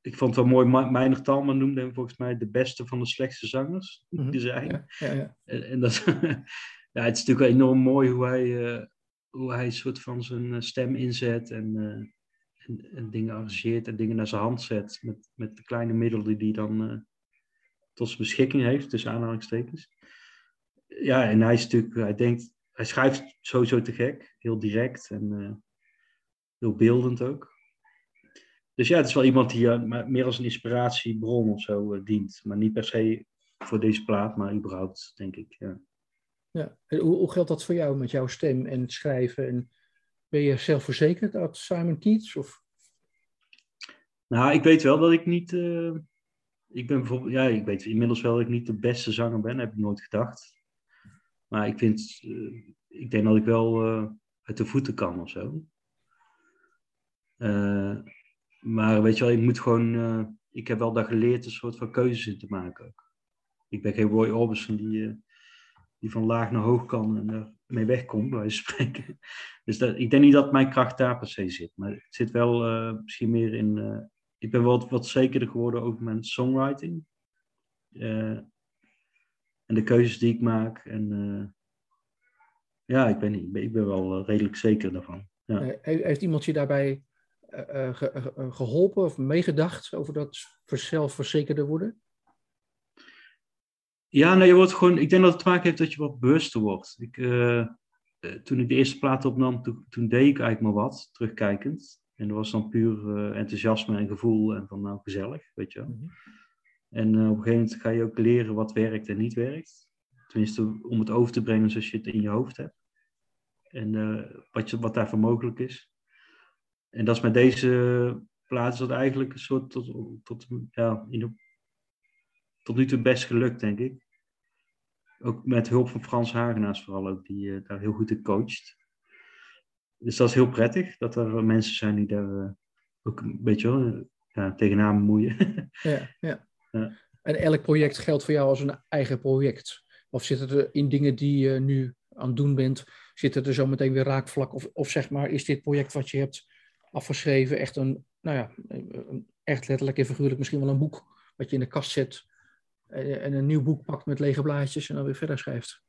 ik vond het wel mooi, Meinig Talman noemde hem volgens mij de beste van de slechtste zangers. Die zijn. Ja, ja, ja. En, en, dat. <laughs> ja, het is natuurlijk enorm mooi hoe hij. Uh, hoe hij een soort van zijn stem inzet en, uh, en, en, dingen arrangeert en dingen naar zijn hand zet. Met, met de kleine middelen die hij dan tot zijn beschikking heeft, tussen aanhalingstekens. Ja, en hij is natuurlijk, hij denkt, hij schrijft sowieso te gek, heel direct en uh, heel beeldend ook. Dus ja, het is wel iemand die uh, meer als een inspiratiebron of zo uh, dient. Maar niet per se voor deze plaat, maar überhaupt, denk ik. Ja. Ja, en hoe, hoe geldt dat voor jou met jouw stem en het schrijven? En ben je zelfverzekerd uit Simon Keats? Of? Nou, ik weet wel dat ik niet ik ben bijvoorbeeld, ja, ik weet inmiddels wel dat ik niet de beste zanger ben, heb ik nooit gedacht. Maar ik vind, uh, ik denk dat ik wel uh, uit de voeten kan of zo. Uh, maar weet je wel, ik moet gewoon, ik heb wel daar geleerd een soort van keuzes in te maken. Ik ben geen Roy Orbison die, die van laag naar hoog kan en daar mee wegkomt, bij spreken. <laughs> Dus dat, ik denk niet dat mijn kracht daar per se zit. Maar het zit wel misschien meer in ik ben wat, wat zekerder geworden over mijn songwriting. Uh, en de keuzes die ik maak. En uh, ja, ik ben, niet, ik ben wel eh, redelijk zeker daarvan. Ja. Heeft iemand je daarbij ge, geholpen of meegedacht over dat zelfverzekerder worden? Ja, nee, je wordt gewoon, ik denk dat het te maken heeft dat je wat bewuster wordt. Ik, toen ik de eerste plaat opnam, toen, toen, deed ik eigenlijk maar wat, terugkijkend. En dat was dan puur enthousiasme en gevoel en van nou gezellig, weet je wel. Mhm. En op een gegeven moment ga je ook leren wat werkt en niet werkt. Tenminste, om het over te brengen zoals je het in je hoofd hebt. En wat, je, wat daarvoor mogelijk is. En dat is met deze plaat is dat eigenlijk een soort tot, tot, ja, in tot nu toe best gelukt, denk ik. Ook met hulp van Frans Hagenaars vooral ook, die uh, daar heel goed in coacht. Dus dat is heel prettig, dat er mensen zijn die daar uh, ook een beetje ja, tegenaan bemoeien. <laughs> ja, ja, ja. En elk project geldt voor jou als een eigen project? Of zitten er in dingen die je nu aan het doen bent, zitten er zo meteen weer raakvlak? Of, of zeg maar, is dit project wat je hebt afgeschreven echt een, nou ja, echt letterlijk en figuurlijk misschien wel een boek wat je in de kast zet en een nieuw boek pakt met lege blaadjes en dan weer verder schrijft.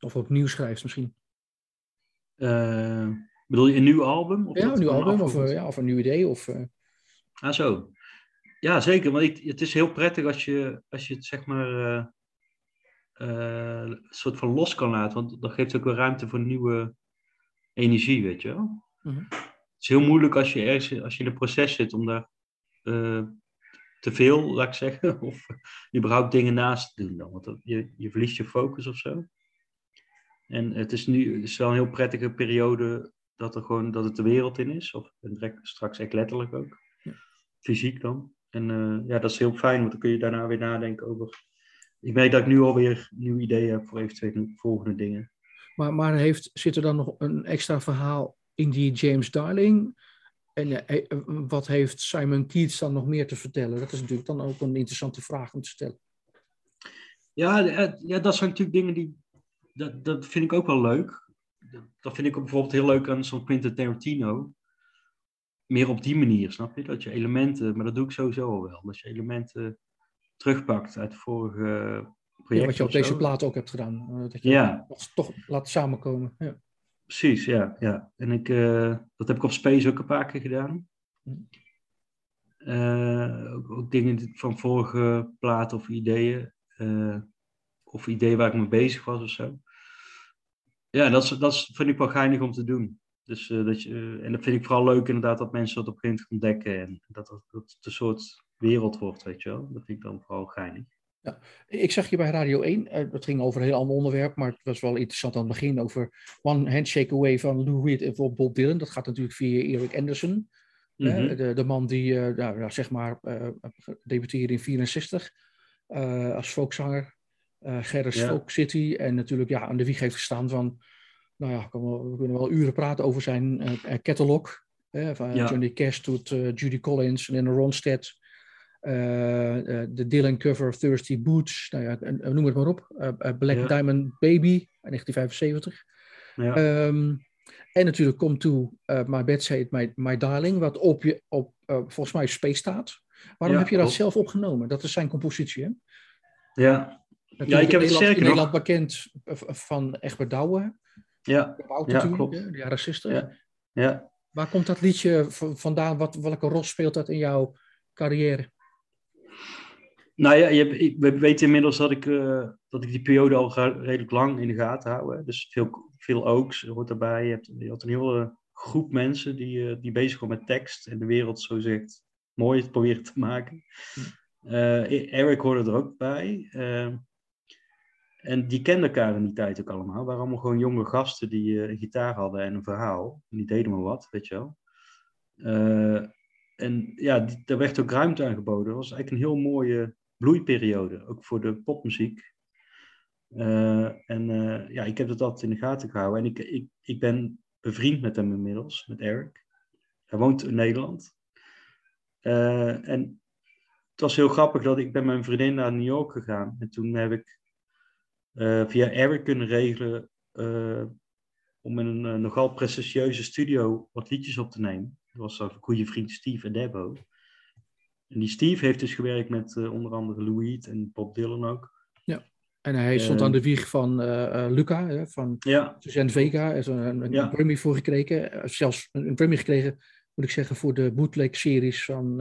Of opnieuw schrijft misschien. Uh, bedoel je een nieuw album? Of ja, een nieuw album of, ja, of een nieuw idee. Of, uh... Ah, zo. Ja, zeker. Want ik, het is heel prettig als je, als je het zeg maar een soort van los kan laten. Want dat geeft ook wel ruimte voor nieuwe energie, weet je wel. -huh. Het is heel moeilijk als je ergens als je in een proces zit om daar te veel, laat ik zeggen. <laughs> Of überhaupt dingen naast te doen dan. Want je, je verliest je focus of zo. En het is nu het is wel een heel prettige periode dat, er gewoon, dat het de wereld in is. Of straks echt letterlijk ook. Ja. Fysiek dan. En uh, ja, dat is heel fijn, want dan kun je daarna weer nadenken over... Ik merk dat ik nu alweer nieuwe ideeën heb voor eventueel volgende dingen. Maar, maar heeft, zit er dan nog een extra verhaal in die James Darling? En eh, eh, wat heeft Simon Keats dan nog meer te vertellen? Dat is natuurlijk dan ook een interessante vraag om te stellen. Ja, eh, ja dat zijn natuurlijk dingen die. Dat, dat vind ik ook wel leuk. Dat vind ik ook bijvoorbeeld heel leuk aan zo'n Quentin Tarantino. Meer op die manier, snap je? Dat je elementen, maar dat doe ik sowieso al wel. Dat je elementen terugpakt uit vorige projecten. Ja, wat je op deze plaat ook hebt gedaan. Dat je ja. toch laat samenkomen. Ja. Precies, ja. ja. En ik, uh, dat heb ik op Space ook een paar keer gedaan. Uh, ook, ook, dingen van vorige platen of ideeën. Uh, of ideeën waar ik mee bezig was of zo. Ja, dat, is, dat vind ik wel geinig om te doen. Dus, dat je, en dat vind ik vooral leuk inderdaad dat mensen dat op een gegeven moment ontdekken. En dat, dat, dat het een soort wereld wordt, weet je wel. Dat vind ik dan vooral geinig. Ja. Ik zag je bij Radio 1, uh, het ging over een heel ander onderwerp, maar het was wel interessant aan het begin over One Handshake Away van Lou Reed en voor Bob Dylan. Dat gaat natuurlijk via Eric Anderson, mm -hmm. de, de, man die, uh, nou, zeg maar, uh, debuteerde in 64 als folkzanger, Gerris ja. Folk City, en natuurlijk ja, aan de wieg heeft gestaan van, nou ja, we kunnen wel uren praten over zijn catalog, van ja. Johnny Cash tot Judy Collins en Ronstadt. Eh, eh, de Dylan cover Thirsty Boots, nou ja, noem het maar op. Eh, Black Diamond Baby, 1975. Ja. Um, en natuurlijk komt toe uh, My Bed Say My, My Darling, wat op, je, op uh, volgens mij Space staat. Waarom heb je dat zelf opgenomen? Dat is zijn compositie, hè? Ja. ja, ik heb het zeker in Nederland bekend van Egbert Douwe. Ja, ja klopt. De jaren 60. Ja. ja. Waar komt dat liedje vandaan? Wat, welke rol speelt dat in jouw carrière? Nou ja, je, we weten inmiddels dat ik, uh, dat ik die periode al redelijk lang in de gaten hou. Hè. Dus veel, veel Oaks hoort erbij. Je, hebt, je had een hele groep mensen die, uh, die bezig waren met tekst en de wereld zo zegt mooi proberen te maken. Uh, Eric hoorde er ook bij. En die kenden elkaar in die tijd ook allemaal. Waren allemaal gewoon jonge gasten die een gitaar hadden en een verhaal. En die deden maar wat, weet je wel. en ja, die, daar werd ook ruimte aangeboden. Dat was eigenlijk een heel mooie bloeiperiode, ook voor de popmuziek. Uh, en ja, ik heb dat altijd in de gaten gehouden. En ik, ik, ik ben bevriend met hem inmiddels, met Eric. Hij woont in Nederland. En het was heel grappig dat ik ben mijn vriendin naar New York gegaan. En toen heb ik via Eric kunnen regelen om in een nogal prestigieuze studio wat liedjes op te nemen. Dat was een goede vriend Steve en Debo. En die Steve heeft dus gewerkt met onder andere Louis en Bob Dylan ook. Ja, en hij stond aan de wieg van uh, Luca, hè, van ja. Suzanne Vega. Hij heeft een, een, ja. Grammy voor gekregen. zelfs een Grammy gekregen, moet ik zeggen, voor de bootleg-series van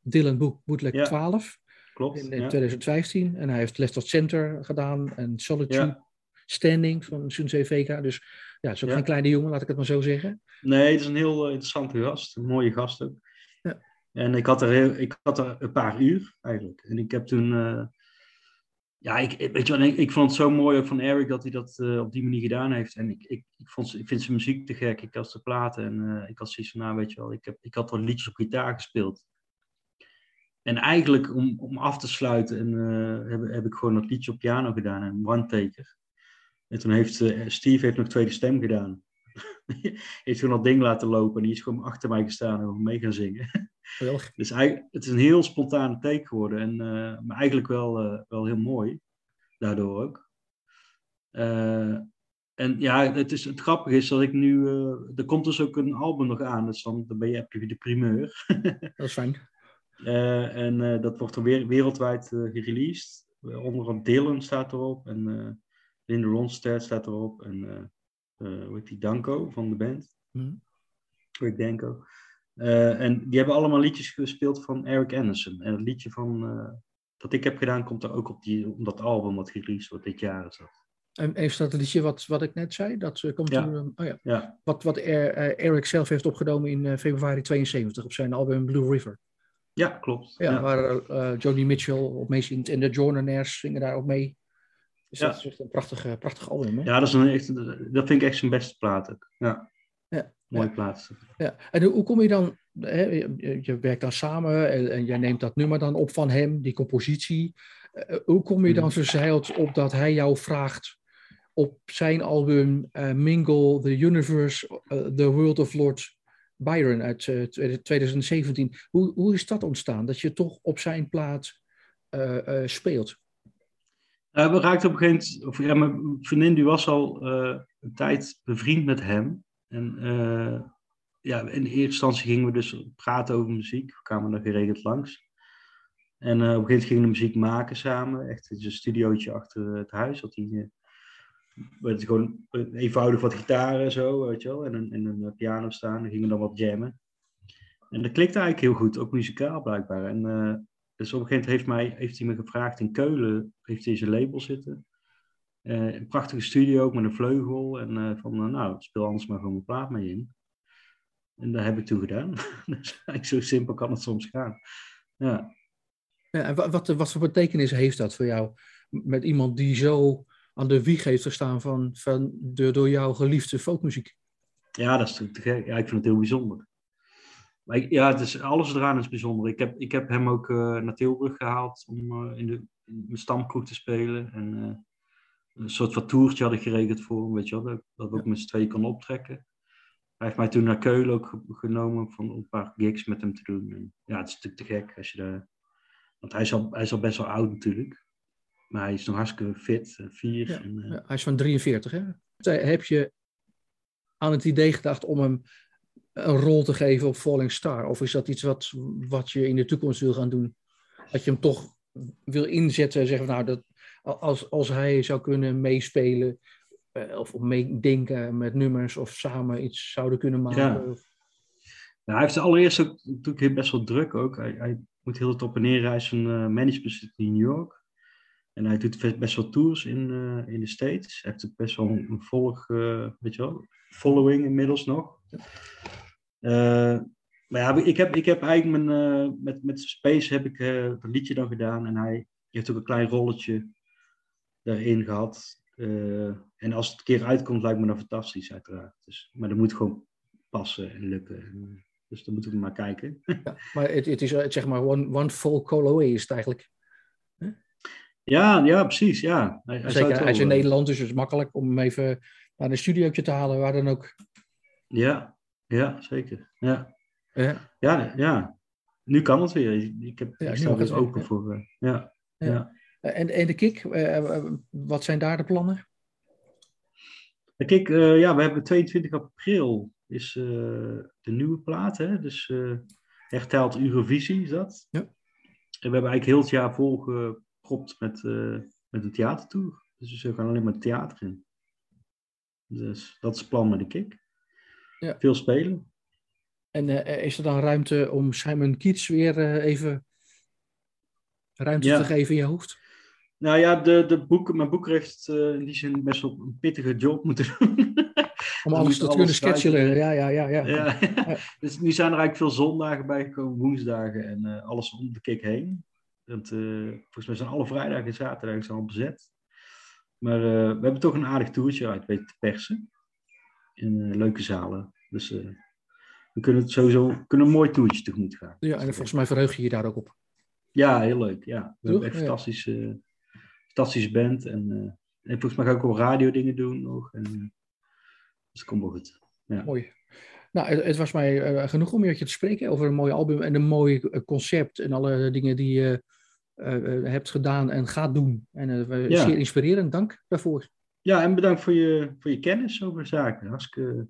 Dylan Book, Bootleg ja. 12. Klopt, in, in 2015. En hij heeft Left Center gedaan en Solitude Standing van Suzanne Vega. Dus Ja, is ook Ja. geen kleine jongen, laat ik het maar zo zeggen. Nee, het is een heel eh, interessante gast. Een mooie gast ook. Ja. En ik had, er heel, ik had er een paar uur eigenlijk. En ik heb toen... eh, ja, ik, weet je wel, ik, ik vond het zo mooi ook van Eric dat hij dat eh, op die manier gedaan heeft. En ik, ik, ik, vond, ik vind zijn muziek te gek. Ik had zijn platen en eh, ik had zoiets van, nou weet je wel, ik, heb, ik had wat liedjes op gitaar gespeeld. En eigenlijk om, om af te sluiten en, eh, heb, heb ik gewoon dat liedje op piano gedaan, een one-taker. En toen heeft eh, Steve heeft nog tweede stem gedaan. <laughs> heeft gewoon dat ding laten lopen en die is gewoon achter mij gestaan en gewoon mee gaan zingen. <laughs> Dus het is een heel spontane take geworden. En, eh, maar eigenlijk wel, wel heel mooi. Daardoor ook. En ja, het, is, het grappige is dat ik nu... er komt dus ook een album nog aan. Dus dan, dan ben je, heb je de primeur. <laughs> Dat is fijn. Eh, en eh, dat wordt er weer, wereldwijd eh, gereleased. Uh, onder andere Dylan staat erop. En Linda Ronstadt staat erop. En hoe heet die? Danko van de band. Hm. Rick Danko. En die hebben allemaal liedjes gespeeld van Eric Anderson. En het liedje van, dat ik heb gedaan komt er ook op, die, op dat album wat gereleased wordt dit jaar. Is dat. En heeft dat liedje wat, wat ik net zei? Dat komt Ja. toen, oh ja. Ja, Wat, wat Er- Eric zelf heeft opgenomen in februari 72 op zijn album Blue River. Ja klopt. Ja, waar eh Joni Mitchell op meezingt en de Jordaners zingen daar ook mee. Dus Ja. dat is echt een prachtig, prachtig album. Hè? ja dat, is een echt, dat vind ik echt zijn beste plaat ook. Ja, Ja. mooie Ja. plaat. Ja. En hoe kom je dan, hè, je, werkt dan samen en, en jij neemt dat nummer dan op van hem, die compositie. Eh, hoe kom je dan Mhm. verzeild op dat hij jou vraagt op zijn album eh, Mingle the Universe, The World of Lord Byron uit eh, 2017. Hoe, hoe is dat ontstaan, dat je toch op zijn plaat eh, eh, speelt? Eh, we raakten op een gegeven moment, ja, mijn vriendin die was al eh, een tijd bevriend met hem. En eh, ja, in eerste instantie gingen we dus praten over muziek. We kwamen daar geregeld langs. En eh, op een gegeven moment gingen we muziek maken samen. Echt zijn studiootje achter het huis. Dat hij, eh, met gewoon eenvoudig wat gitaren en zo, weet je wel. En een, en een eh, piano staan. Dan gingen dan wat jammen. En dat klikte eigenlijk heel goed, ook muzikaal blijkbaar. En eh, dus op een gegeven moment heeft, mij, heeft hij me gevraagd in Keulen, heeft hij zijn label zitten. Eh, een prachtige studio, ook met een vleugel. En van, nou, speel anders maar gewoon een plaat mee in. En dat heb ik toen gedaan. <laughs> dus zo simpel kan het soms gaan. Ja, Ja, en wa- wat, wat voor betekenis heeft dat voor jou? Met iemand die zo aan de wieg heeft gestaan van, van de door jou geliefde folkmuziek. ja dat is natuurlijk te gek. Ja, ik vind het heel bijzonder. Maar ik- ja, het is, alles eraan is bijzonder. Ik heb, ik heb hem ook eh, naar Tilburg gehaald om eh, in, de, in mijn stamkroeg te spelen. En eh, een soort van toertje had ik geregeld voor hem, weet je wel. Dat, dat we ook met z'n tweeën kon optrekken. Hij heeft mij toen naar Keulen ook ge- genomen om een paar gigs met hem te doen. En, ja, het is natuurlijk te gek als je daar... Want hij is, al, hij is al best wel oud natuurlijk. Maar hij is nog hartstikke fit. Ja, en, eh, Ja, hij is van 43, hè? Eh, Heb je aan het idee gedacht om hem een rol te geven op Falling Star? Of is dat iets wat, wat je in de toekomst wil gaan doen? Dat je hem toch wil inzetten en zeggen, van, nou, dat, als, als hij zou kunnen meespelen eh, of meedenken met nummers of samen iets zouden kunnen maken. Ja. Of- Nou, hij heeft allereerst ook natuurlijk best wel druk ook. Hij, hij moet heel tijd op en neer reizen. Eh, management zit in New York. En hij doet best- wel tours in, eh, in de States. Hij heeft best wel een, volg, eh, weet je wel, following inmiddels nog. Eh, maar ja, ik heb, ik heb eigenlijk mijn, met, met Space heb ik een liedje dan gedaan. En hij heeft ook een klein rolletje daarin gehad. Eh, en als het een keer uitkomt, lijkt me dat fantastisch uiteraard. Dus, maar dat moet gewoon passen en lukken. En, dus dan moeten we maar kijken. Ja, maar het, het is zeg maar one, one full call away is het eigenlijk. Ja, ja precies. Ja. Hij, Zeker, hij is in eh, Nederland, dus het is makkelijk om hem even naar een studiootje te halen, waar dan ook. Ja, ja zeker. Ja. Ja, Ja, ja. Nu kan het weer. Ik, heb, Ja, ik sta het weer, open voor. eh, ja. Ja. Ja. En, en de kick, eh, eh, wat zijn daar de plannen? Kijk, eh, ja, we hebben 22 april is eh, de nieuwe plaat, hè? Dus eh herteld Eurovisie is dat. Ja. En we hebben eigenlijk heel het jaar volgepropt met, eh met een theatertour. Dus we gaan alleen maar theater in. Dus dat is het plan met de kick. Ja. Veel spelen. En eh, is er dan ruimte om Simon Kiets weer eh, even ruimte Ja. te geven in je hoofd? Nou ja, de, de boeken, mijn boek heeft in die zin best wel een pittige job moeten doen. Om <laughs> alles te kunnen schedulen. Ja, ja, ja, ja. ja. <laughs> dus nu zijn er eigenlijk veel zondagen bijgekomen, woensdagen en alles om de kick heen. Want, uh, volgens mij zijn alle vrijdagen en zaterdagen al bezet. Maar uh, we hebben toch een aardig toertje uit weten te persen. In leuke zalen. Dus we kunnen het sowieso kunnen een mooi toertje tegemoet gaan. Ja, en volgens mij verheug je je daar ook op. Ja, heel leuk. Ja. We hebben echt ja. fantastische, fantastische band. En, en volgens mij ga ik ook wel radio dingen doen nog. En, dus het komt wel goed. Ja. Mooi. Nou, het, het was mij uh, genoeg om met je te spreken over een mooi album en een mooi concept en alle dingen die je uh, uh, hebt gedaan en gaat doen. En ja. zeer inspirerend. Dank daarvoor. Ja, en bedankt voor je, voor je kennis over zaken. Hartstikke,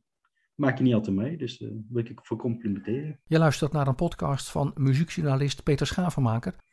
maak je niet altijd mee, dus daar wil ik voor complimenteren. Je luistert naar een podcast van muziekjournalist Peter Schavenmaker.